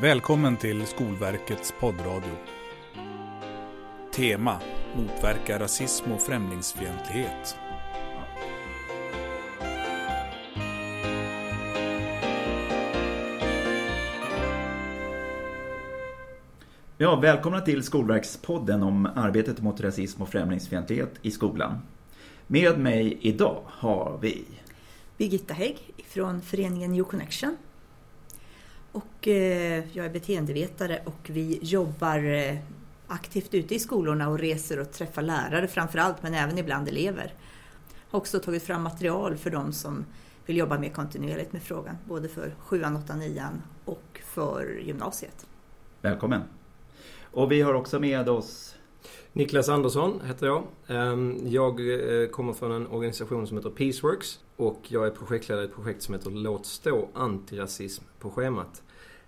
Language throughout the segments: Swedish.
Välkommen till Skolverkets poddradio. Tema Motverka rasism och främlingsfientlighet. Ja, välkomna till Skolverkspodden om arbetet mot rasism och främlingsfientlighet i skolan. Med mig idag har vi Birgitta Hägg från föreningen New Connection. Och eh, jag är beteendevetare och vi jobbar eh, aktivt ute i skolorna och reser och träffar lärare framförallt, men även ibland elever. Har också tagit fram material för de som vill jobba mer kontinuerligt med frågan, både för 7 8 9 och för gymnasiet. Välkommen! Och vi har också med oss Niklas Andersson heter jag. Ehm, jag eh, kommer från en organisation som heter Peaceworks och jag är projektledare i ett projekt som heter Låt stå antirasism på schemat.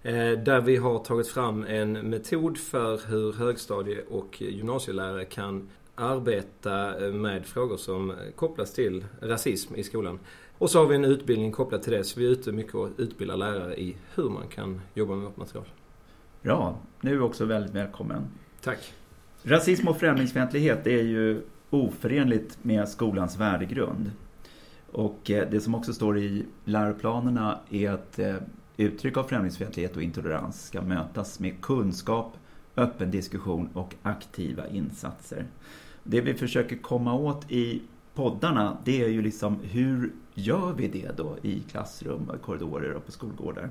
Eh, där vi har tagit fram en metod för hur högstadie och gymnasielärare kan arbeta eh, med frågor som kopplas till rasism i skolan. Och så har vi en utbildning kopplad till det, så vi är ute mycket och utbildar lärare i hur man kan jobba med vårt material. Bra, nu är också väldigt välkommen. Tack. Rasism och främlingsfientlighet är ju oförenligt med skolans värdegrund. Och eh, det som också står i läroplanerna är att uttryck av främlingsfientlighet och intolerans ska mötas med kunskap, öppen diskussion och aktiva insatser. Det vi försöker komma åt i poddarna, det är ju liksom hur gör vi det då i klassrum, korridorer och på skolgårdar?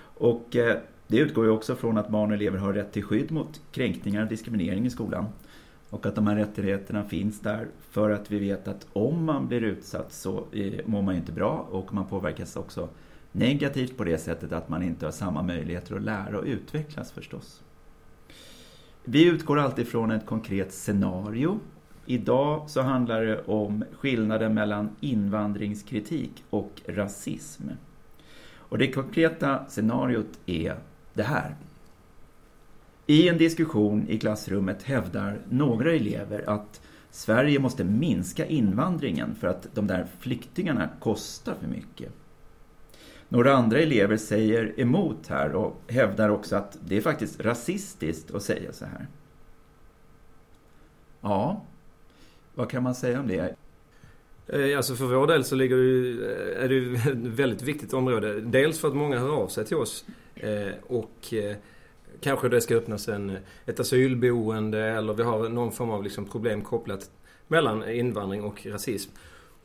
Och eh, det utgår ju också från att barn och elever har rätt till skydd mot kränkningar och diskriminering i skolan. Och att de här rättigheterna finns där för att vi vet att om man blir utsatt så eh, mår man ju inte bra och man påverkas också negativt på det sättet att man inte har samma möjligheter att lära och utvecklas förstås. Vi utgår alltid från ett konkret scenario. Idag så handlar det om skillnaden mellan invandringskritik och rasism. Och det konkreta scenariot är det här. I en diskussion i klassrummet hävdar några elever att Sverige måste minska invandringen för att de där flyktingarna kostar för mycket. Några andra elever säger emot här och hävdar också att det är faktiskt rasistiskt att säga så här. Ja, vad kan man säga om det? Eh, alltså för vår del så ligger det, ju eh, är det ett väldigt viktigt område. Dels för att många hör av sig till oss eh, och kanske det ska öppnas en, ett asylboende eller vi har någon form av liksom problem kopplat mellan invandring och rasism.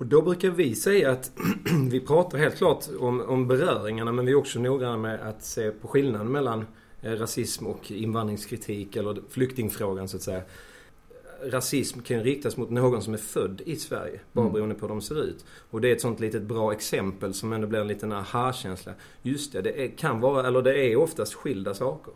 Och då brukar vi säga att vi pratar helt klart om, om beröringarna men vi är också noggranna med att se på skillnaden mellan eh, rasism och invandringskritik eller flyktingfrågan så att säga rasism kan ju riktas mot någon som är född i Sverige. Bara mm. beroende på hur de ser ut. Och det är ett sånt litet bra exempel som ändå blir en liten aha-känsla. Just det, det är, kan vara, eller det är oftast skilda saker.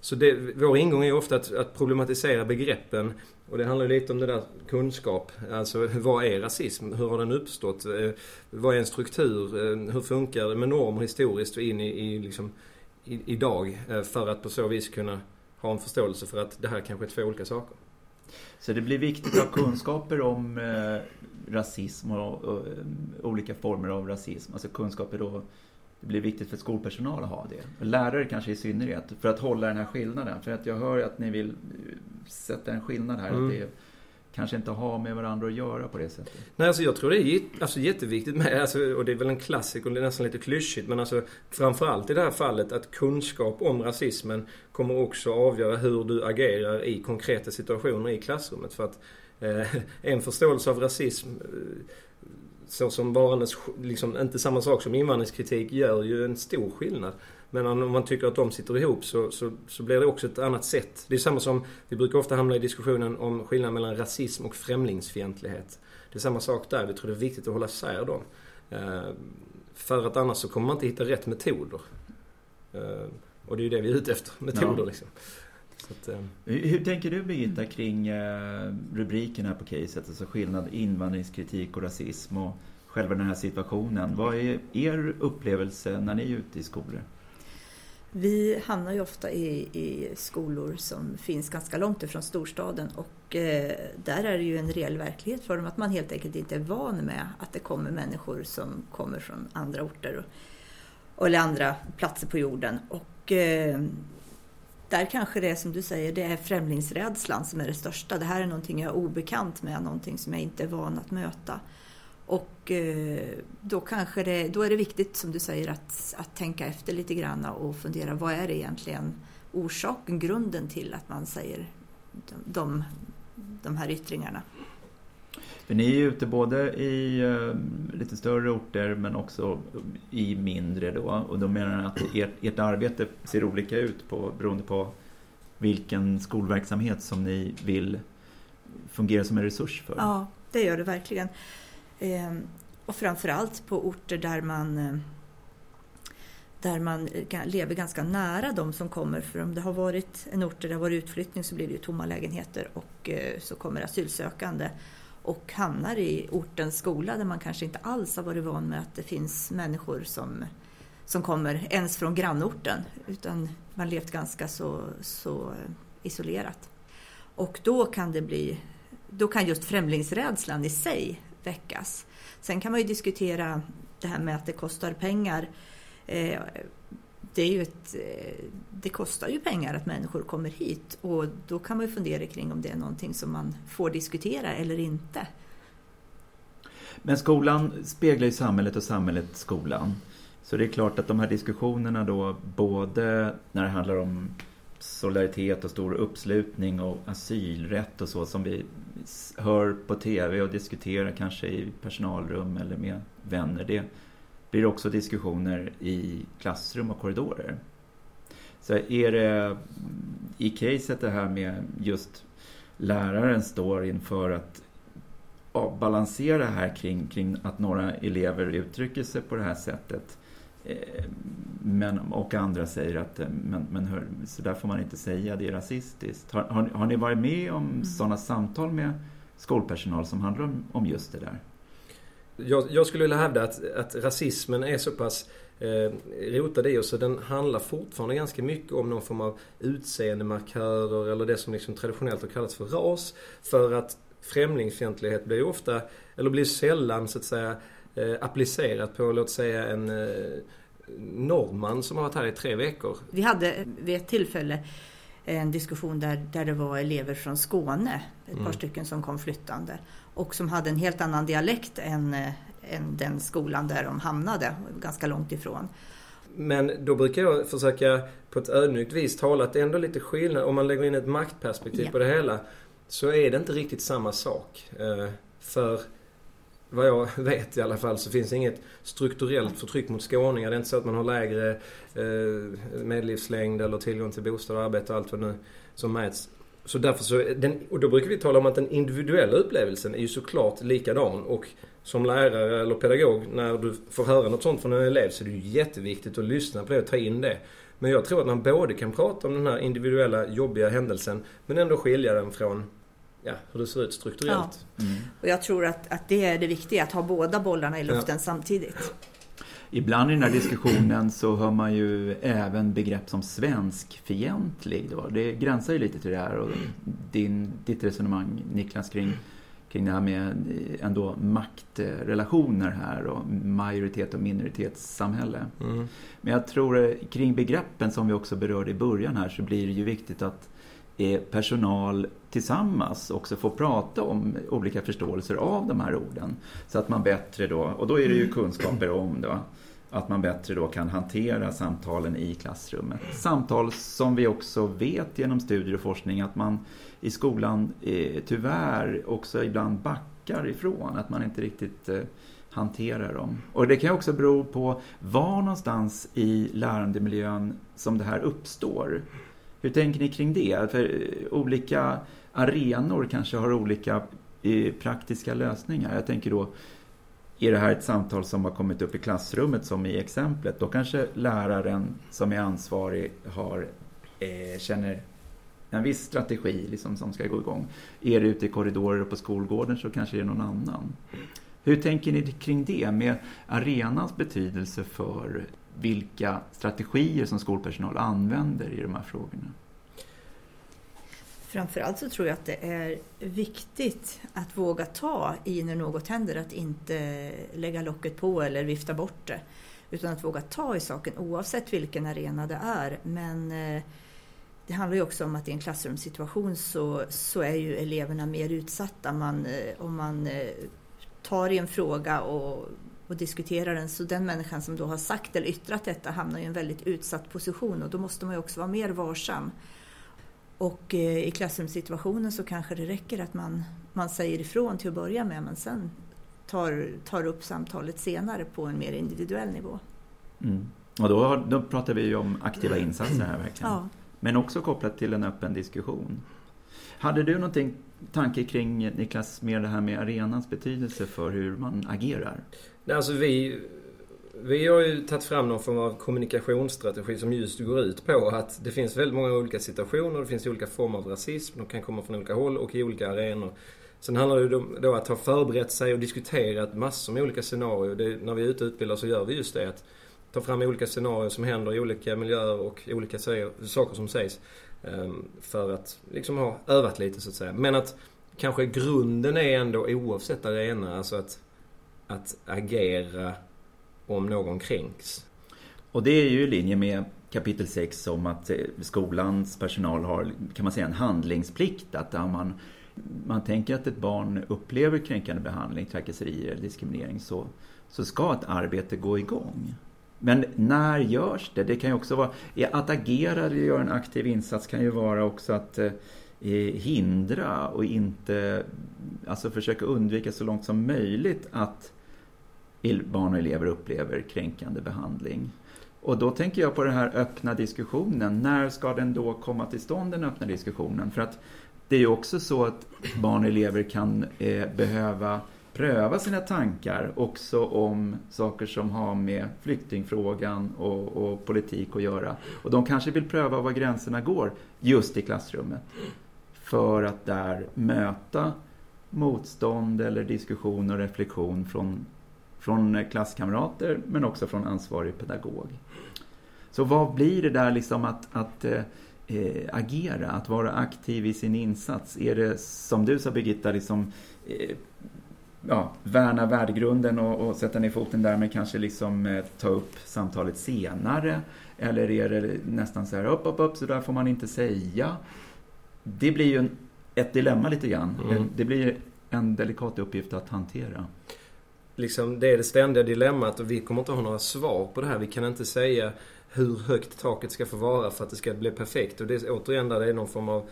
Så det, vår ingång är ofta att, att, problematisera begreppen. Och det handlar lite om det där kunskap. Alltså vad är rasism? Hur har den uppstått? Eh, vad är en struktur? Eh, hur funkar det med normer historiskt och in i, i liksom, i, idag? Eh, för att på så vis kunna ha en förståelse för att det här kanske är två olika saker. Så det blir viktigt att ha kunskaper om eh, rasism och, och, och, olika former av rasism. Alltså kunskaper då, det blir viktigt för skolpersonal att ha det. lärare kanske i synnerhet, för att hålla den här skillnaden. För att jag hör att ni vill sätta en skillnad här. Mm. Att det, kanske inte har med varandra att göra på det sättet. Nej, alltså jag tror det är alltså, jätteviktigt med, alltså, och det är väl en klassiker och det är nästan lite klyschigt, men alltså framförallt i det här fallet att kunskap om rasismen kommer också avgöra hur du agerar i konkreta situationer i klassrummet. För att eh, en förståelse av rasism eh, så som varandes, liksom, inte samma sak som invandringskritik, gör ju en stor skillnad. Men om man tycker att de sitter ihop så, så, så, blir det också ett annat sätt. Det är samma som, vi brukar ofta hamna i diskussionen om skillnaden mellan rasism och främlingsfientlighet. Det är samma sak där, vi tror det är viktigt att hålla isär dem. Eh, för att annars så kommer man inte hitta rätt metoder. Eh, och det är ju det vi är ute efter, metoder ja. liksom. Att, eh. Hur tänker du Birgitta kring eh, rubriken här på caset, alltså skillnad invandringskritik och rasism och själva den här situationen. Vad är er upplevelse när ni är ute i skolor? Vi hamnar ju ofta i, i, skolor som finns ganska långt ifrån storstaden och eh, där är det ju en reell verklighet för dem att man helt enkelt inte är van med att det kommer människor som kommer från andra orter och, eller andra platser på jorden. Och Och eh, där kanske det är som du säger, det är främlingsrädslan som är det största. Det här är någonting jag är obekant med, någonting som jag inte är van att möta. Och eh, då, kanske det, då är det viktigt, som du säger, att, att tänka efter lite grann och fundera vad är det egentligen orsaken, grunden till att man säger de, de här yttringarna. För ni är ju ute både i uh, lite större orter men också i mindre då. Och då menar ni att ert, ert arbete ser olika ut på, beroende på vilken skolverksamhet som ni vill fungera som en resurs för? Ja, det gör det verkligen. Ehm, och framförallt på orter där man eh, där man eh, lever ganska nära de som kommer. För om det har varit en ort där det har varit utflyttning så blir det ju tomma lägenheter och så kommer asylsökande och hamnar i ortens skola där man kanske inte alls har varit van med att det finns människor som, som kommer ens från grannorten utan man levt ganska så, så eh, isolerat. Och då kan det bli, då kan just främlingsrädslan i sig väckas. Sen kan man ju diskutera det här med att det kostar pengar. Eh, det, är ju ett, eh, det kostar ju pengar att människor kommer hit och då kan man ju fundera kring om det är någonting som man får diskutera eller inte. Men skolan speglar ju samhället och samhället skolan. Så det är klart att de här diskussionerna då både när det handlar om solidaritet och stor uppslutning och asylrätt och så som vi hör på TV och diskuterar kanske i personalrum eller med vänner. Det blir också diskussioner i klassrum och korridorer. Så är det i caset det här med just läraren står inför att ja, balansera det här kring, kring att några elever uttrycker sig på det här sättet. Eh, men, och andra säger att eh, men, men hör, så där får man inte säga, det är rasistiskt. Har, har, har ni varit med om mm. sådana samtal med skolpersonal som handlar om, om just det där? Jag, jag, skulle vilja hävda att, att rasismen är så pass eh, rotad i oss så den handlar fortfarande ganska mycket om någon form av utseendemarkörer eller det som liksom traditionellt har kallats för ras. För att främlingsfientlighet blir ofta, eller blir sällan så att säga eh, applicerat på, låt säga en eh, norrman som har varit här i tre veckor. Vi hade vid ett tillfälle en diskussion där, där det var elever från Skåne, ett mm. par stycken som kom flyttande och som hade en helt annan dialekt än, eh, än den skolan där de hamnade, ganska långt ifrån. Men då brukar jag försöka på ett ödmjukt vis tala att det är ändå lite skillnad. Om man lägger in ett maktperspektiv ja. på det hela så är det inte riktigt samma sak. Eh, för vad jag vet i alla fall så finns det inget strukturellt förtryck mot skåningar. Det är inte så att man har lägre eh, medellivslängd eller tillgång till bostad och arbete och allt vad nu som mäts. Så därför så, den, och då brukar vi tala om att den individuella upplevelsen är ju såklart likadan. Och som lärare eller pedagog, när du får höra något sånt från en elev så är det ju jätteviktigt att lyssna på det och ta in det. Men jag tror att man både kan prata om den här individuella jobbiga händelsen men ändå skilja den från ja, hur det ser ut strukturellt. Ja. Mm. Och jag tror att, att det är det viktiga, att ha båda bollarna i luften ja. samtidigt. Ibland i den här diskussionen så hör man ju även begrepp som svenskfientlig. Det gränsar ju lite till det här och din, ditt resonemang Niklas kring, kring det här med ändå maktrelationer här och majoritet och minoritetssamhälle. Mm. Men jag tror kring begreppen som vi också berörde i början här så blir det ju viktigt att personal tillsammans också får prata om olika förståelser av de här orden. Så att man bättre då, och då är det ju kunskaper om det, att man bättre då kan hantera samtalen i klassrummet. Samtal som vi också vet genom studier och forskning att man i skolan eh, tyvärr också ibland backar ifrån, att man inte riktigt eh, hanterar dem. Och det kan också bero på var någonstans i lärandemiljön som det här uppstår. Hur tänker ni kring det? För eh, olika arenor kanske har olika eh, praktiska lösningar. Jag tänker då, är det här ett samtal som har kommit upp i klassrummet som i exemplet, då kanske läraren som är ansvarig har, eh, känner en viss strategi liksom, som ska gå igång. Är det ute i korridorer och på skolgården så kanske det är någon annan. Hur tänker ni kring det med arenans betydelse för vilka strategier som skolpersonal använder i de här frågorna? Framförallt så tror jag att det är viktigt att våga ta i när något händer, att inte lägga locket på eller vifta bort det. Utan att våga ta i saken oavsett vilken arena det är. Men eh, det handlar ju också om att i en klassrumssituation så, så är ju eleverna mer utsatta. Man, eh, om man eh, tar i en fråga och, och diskuterar den så den människan som då har sagt eller yttrat detta hamnar i en väldigt utsatt position och då måste man ju också vara mer varsam. Och eh, i klassrumssituationen så kanske det räcker att man, man säger ifrån till att börja med men sen tar, tar upp samtalet senare på en mer individuell nivå. Mm. Och då, då pratar vi ju om aktiva insatser här verkligen. Ja. Men också kopplat till en öppen diskussion. Hade du någonting tanke kring, Niklas, mer det här med arenans betydelse för hur man agerar? Nej, alltså vi, vi har ju tagit fram någon form av kommunikationsstrategi som just går ut på att det finns väldigt många olika situationer, det finns olika former av rasism, de kan komma från olika håll och i olika arenor. Sen handlar det då om att ha förberett sig och diskuterat massor med olika scenarier. Det, när vi är ute och utbildar så gör vi just det. Att ta fram olika scenarier som händer i olika miljöer och olika saker som sägs. Ehm, för att liksom ha övat lite så att säga. Men att kanske grunden är ändå oavsett arena, alltså att, att agera om någon kränks. Och det är ju i linje med kapitel 6 om att eh, skolans personal har, kan man säga, en handlingsplikt. Att man, man tänker att ett barn upplever kränkande behandling, trakasserier eller diskriminering så, så ska ett arbete gå igång. Men när görs det? Det kan ju också vara, att agera eller göra en aktiv insats kan ju vara också att eh, eh hindra och inte, alltså försöka undvika så långt som möjligt att barn och elever upplever kränkande behandling. Och då tänker jag på den här öppna diskussionen. När ska den då komma till stånd, den öppna diskussionen? För att det är ju också så att barn och elever kan eh, behöva pröva sina tankar också om saker som har med flyktingfrågan och, och, politik att göra. Och de kanske vill pröva var gränserna går just i klassrummet. För att där möta motstånd eller diskussion och reflektion från, från klasskamrater men också från ansvarig pedagog. Så vad blir det där liksom att, att eh, agera, att vara aktiv i sin insats? Är det som du sa Birgitta, liksom, eh, ja, värna värdegrunden och, och sätta ner foten där men kanske liksom eh, ta upp samtalet senare? Eller är det nästan så här upp, upp, upp, så där får man inte säga? Det blir ju en, ett dilemma lite grann. Mm. Det blir en delikat uppgift att hantera. Liksom, det är det ständiga dilemmat och vi kommer inte ha några svar på det här. Vi kan inte säga hur högt taket ska få vara för att det ska bli perfekt. Och det är återigen där det är någon form av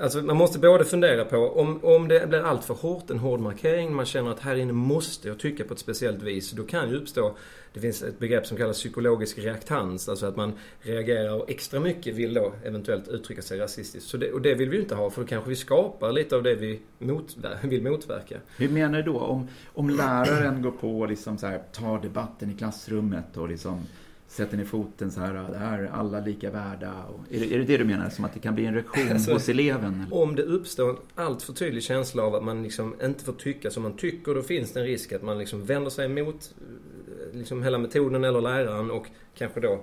Alltså man måste både fundera på om, om det blir allt för hårt, en hård markering, man känner att här inne måste jag tycka på ett speciellt vis. Då kan ju uppstå, det finns ett begrepp som kallas psykologisk reaktans. Alltså att man reagerar och extra mycket vill då eventuellt uttrycka sig rasistiskt. Så det, och det vill vi ju inte ha för då kanske vi skapar lite av det vi motver vill motverka. Hur menar du då? Om, om läraren går på och liksom så här, tar debatten i klassrummet och liksom sätter ner foten så här, det här är alla lika värda. är, det, är det det du menar, som att det kan bli en reaktion alltså, hos eleven? Eller? Om det uppstår en allt för tydlig känsla av att man liksom inte får tycka som man tycker, då finns det en risk att man liksom vänder sig emot liksom hela metoden eller läraren och kanske då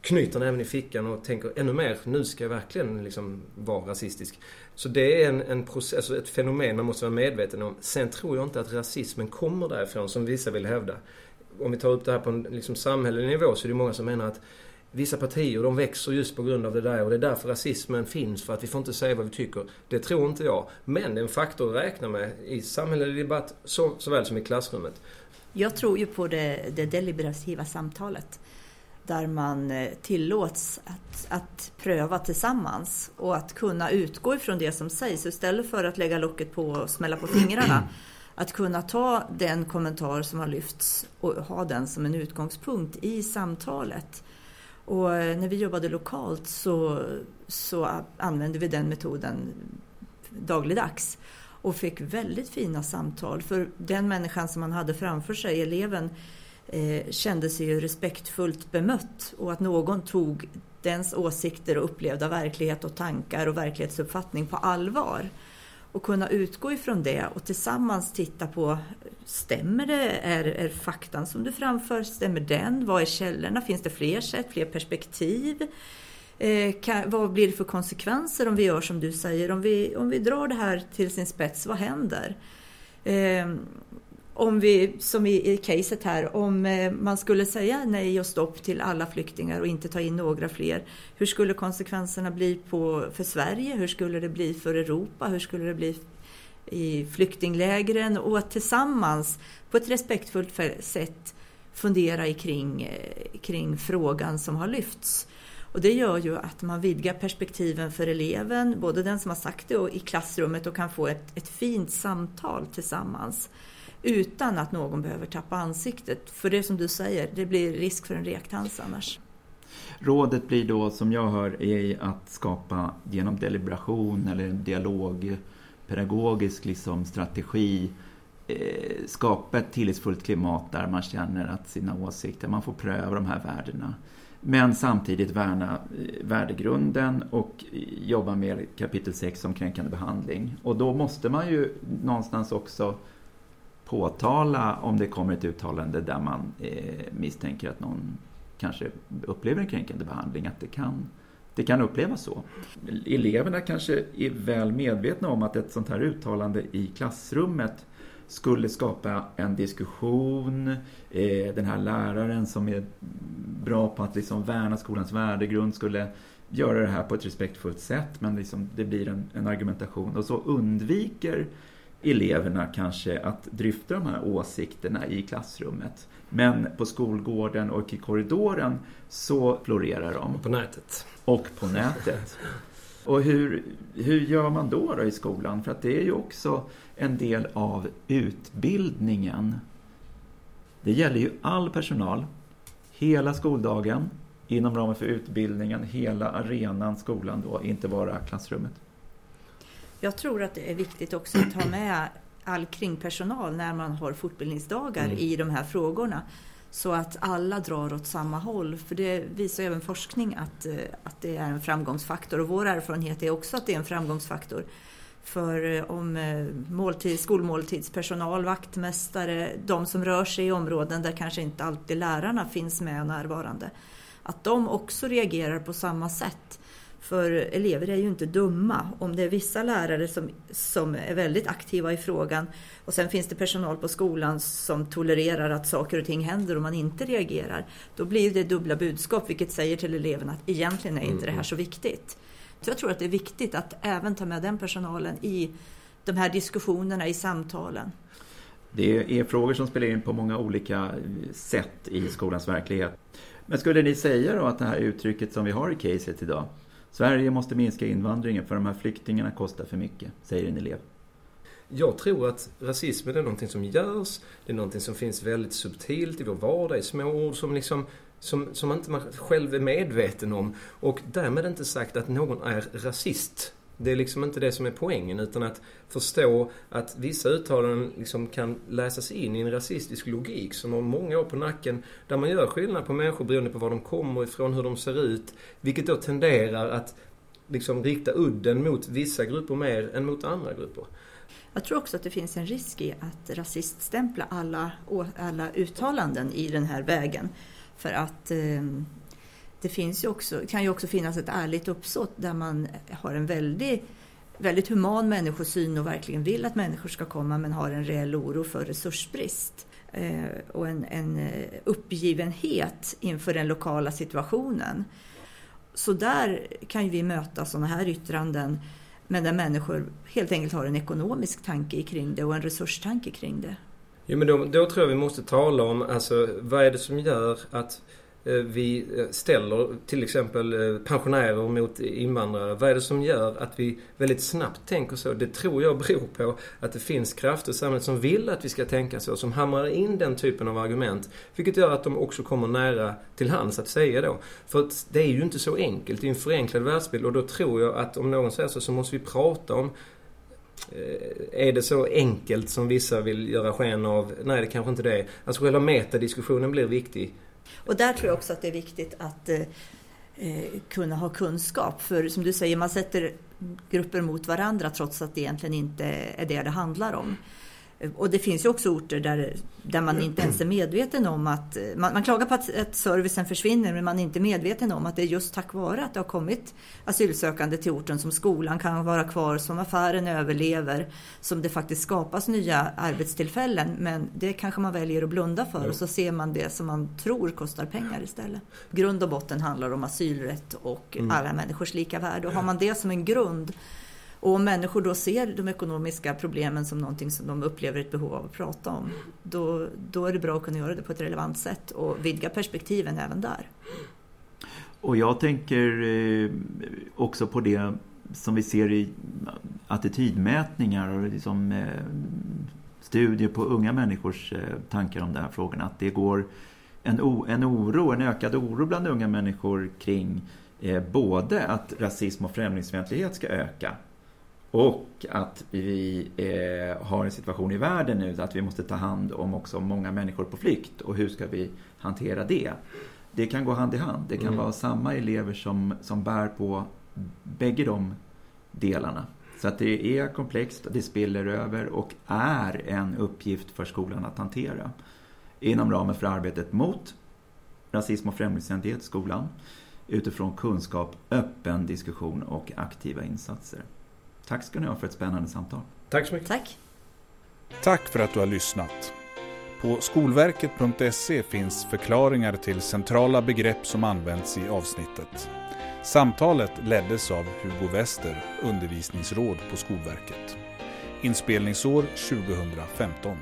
knyter näven i fickan och tänker ännu mer, nu ska jag verkligen liksom vara rasistisk. Så det är en, en process, alltså ett fenomen man måste vara medveten om. Sen tror jag inte att rasismen kommer därifrån, som vissa vill hävda om vi tar upp det här på en liksom, samhällelig nivå så är det många som menar att vissa partier de växer just på grund av det där och det är därför rasismen finns för att vi får inte säga vad vi tycker. Det tror inte jag. Men det är en faktor att räkna med i samhällelig debatt så, såväl som i klassrummet. Jag tror ju på det, det deliberativa samtalet där man eh, tillåts att, att pröva tillsammans och att kunna utgå ifrån det som sägs istället för att lägga locket på och smälla på fingrarna att kunna ta den kommentar som har lyfts och ha den som en utgångspunkt i samtalet. Och eh, när vi jobbade lokalt så, så använde vi den metoden dagligdags och fick väldigt fina samtal. För den människan som man hade framför sig, eleven, eh, kände sig ju respektfullt bemött och att någon tog dens åsikter och upplevda verklighet och tankar och verklighetsuppfattning på allvar och kunna utgå ifrån det och tillsammans titta på Stämmer det? Är, är faktan som du framför, stämmer den? Vad är källorna? Finns det fler sätt, fler perspektiv? Eh, kan, vad blir det för konsekvenser om vi gör som du säger? Om vi, om vi drar det här till sin spets, vad händer? Eh, om vi, som i, i caset här, om eh, man skulle säga nej och stopp till alla flyktingar och inte ta in några fler, hur skulle konsekvenserna bli på, för Sverige? Hur skulle det bli för Europa? Hur skulle det bli i flyktinglägren? Och att tillsammans på ett respektfullt sätt fundera kring, eh, kring frågan som har lyfts. Och det gör ju att man vidgar perspektiven för eleven, både den som har sagt det och i klassrummet och kan få ett, ett fint samtal tillsammans utan att någon behöver tappa ansiktet. För det som du säger, det blir risk för en reaktans annars. Rådet blir då, som jag hör, är att skapa genom deliberation eller en dialog, pedagogisk liksom, strategi, eh, skapa ett tillitsfullt klimat där man känner att sina åsikter, man får pröva de här värdena. Men samtidigt värna eh, värdegrunden och jobba med kapitel 6 om kränkande behandling. Och då måste man ju någonstans också påtala om det kommer ett uttalande där man eh, misstänker att någon kanske upplever en kränkande behandling, att det kan, det kan upplevas så. Eleverna kanske är väl medvetna om att ett sånt här uttalande i klassrummet skulle skapa en diskussion. Eh, den här läraren som är bra på att liksom värna skolans värdegrund skulle göra det här på ett respektfullt sätt men liksom det blir en, en argumentation och så undviker eleverna kanske att dryfta de här åsikterna i klassrummet. Men på skolgården och i korridoren så florerar de. Och på nätet. Och på nätet. Och hur, hur gör man då, då i skolan? För att det är ju också en del av utbildningen. Det gäller ju all personal, hela skoldagen, inom ramen för utbildningen, hela arenan, skolan då, inte bara klassrummet. Jag tror att det är viktigt också att ha med all kringpersonal när man har fortbildningsdagar mm. i de här frågorna. Så att alla drar åt samma håll. För det visar även forskning att, eh, att det är en framgångsfaktor. Och vår erfarenhet är också att det är en framgångsfaktor. För eh, om eh, måltid, skolmåltidspersonal, vaktmästare, de som rör sig i områden där kanske inte alltid lärarna finns med närvarande. Att de också reagerar på samma sätt för elever är ju inte dumma. Om det är vissa lärare som, som är väldigt aktiva i frågan och sen finns det personal på skolan som tolererar att saker och ting händer och man inte reagerar. Då blir det dubbla budskap vilket säger till eleverna att egentligen är inte det här så viktigt. Så jag tror att det är viktigt att även ta med den personalen i de här diskussionerna, i samtalen. Det är frågor som spelar in på många olika sätt i skolans verklighet. Men skulle ni säga då att det här uttrycket som vi har i caset idag, Sverige måste minska invandringen för de här flyktingarna kostar för mycket, säger en elev. Jag tror att rasismen är någonting som görs, det är någonting som finns väldigt subtilt i vår vardag, i små ord som liksom som, som inte själv är medveten om. Och därmed inte sagt att någon är rasist. Det är liksom inte det som är poängen utan att förstå att vissa uttalanden liksom kan läsas in i en rasistisk logik som har många år på nacken. Där man gör skillnad på människor beroende på var de kommer ifrån, hur de ser ut. Vilket då tenderar att liksom rikta udden mot vissa grupper mer än mot andra grupper. Jag tror också att det finns en risk i att rasiststämpla alla, alla uttalanden i den här vägen. För att eh, det finns ju också, kan ju också finnas ett ärligt uppsåt där man har en väldigt, väldigt human människosyn och verkligen vill att människor ska komma men har en reell oro för resursbrist eh, och en, en eh, uppgivenhet inför den lokala situationen. Så där kan ju vi möta sådana här yttranden men där människor helt enkelt har en ekonomisk tanke kring det och en resurstanke kring det. Jo men då, då tror jag vi måste tala om, alltså vad är det som gör att Eh, vi eh, ställer till exempel eh, pensionärer mot invandrare. Vad är det som gör att vi väldigt snabbt tänker så? Det tror jag beror på att det finns krafter i samhället som vill att vi ska tänka så, som hamrar in den typen av argument. Vilket gör att de också kommer nära till hands att säga då. För det är ju inte så enkelt, det är en förenklad världsbild och då tror jag att om någon säger så, så måste vi prata om är det så enkelt som vissa vill göra sken av? Nej, det kanske inte det är. Alltså själva metadiskussionen blir viktig. Och där tror jag också att det är viktigt att eh, eh, kunna ha kunskap. För som du säger, man sätter grupper mot varandra trots att det egentligen inte är det det handlar om. Och det finns ju också orter där, där man inte ens är medveten om att... Man, man klagar på att, att, servicen försvinner men man är inte medveten om att det är just tack vare att det har kommit asylsökande till orten som skolan kan vara kvar, som affären överlever, som det faktiskt skapas nya arbetstillfällen. Men det kanske man väljer att blunda för och så ser man det som man tror kostar pengar istället. Grund och botten handlar om asylrätt och mm. alla människors lika värde. Och har man det som en grund och om människor då ser de ekonomiska problemen som någonting som de upplever ett behov av att prata om, då, då är det bra att kunna göra det på ett relevant sätt och vidga perspektiven även där. Och jag tänker eh, också på det som vi ser i attitydmätningar och liksom, eh, studier på unga människors eh, tankar om de här frågorna. Att det går en, en oro, en ökad oro bland unga människor kring både att rasism och främlingsfientlighet ska öka och att vi eh, har en situation i världen nu att vi måste ta hand om också många människor på flykt. Och hur ska vi hantera det? Det kan gå hand i hand. Det kan mm. vara samma elever som, som bär på bägge de delarna. Så att det är komplext, det spiller över och är en uppgift för skolan att hantera. Inom ramen för arbetet mot rasism och främlingsfientlighet i skolan. Utifrån kunskap, öppen diskussion och aktiva insatser. Tack ska ni ha för ett spännande samtal. Tack så mycket. Tack. Tack för att du har lyssnat. På skolverket.se finns förklaringar till centrala begrepp som används i avsnittet. Samtalet leddes av Hugo Wester, undervisningsråd på Skolverket. Inspelningsår 2015.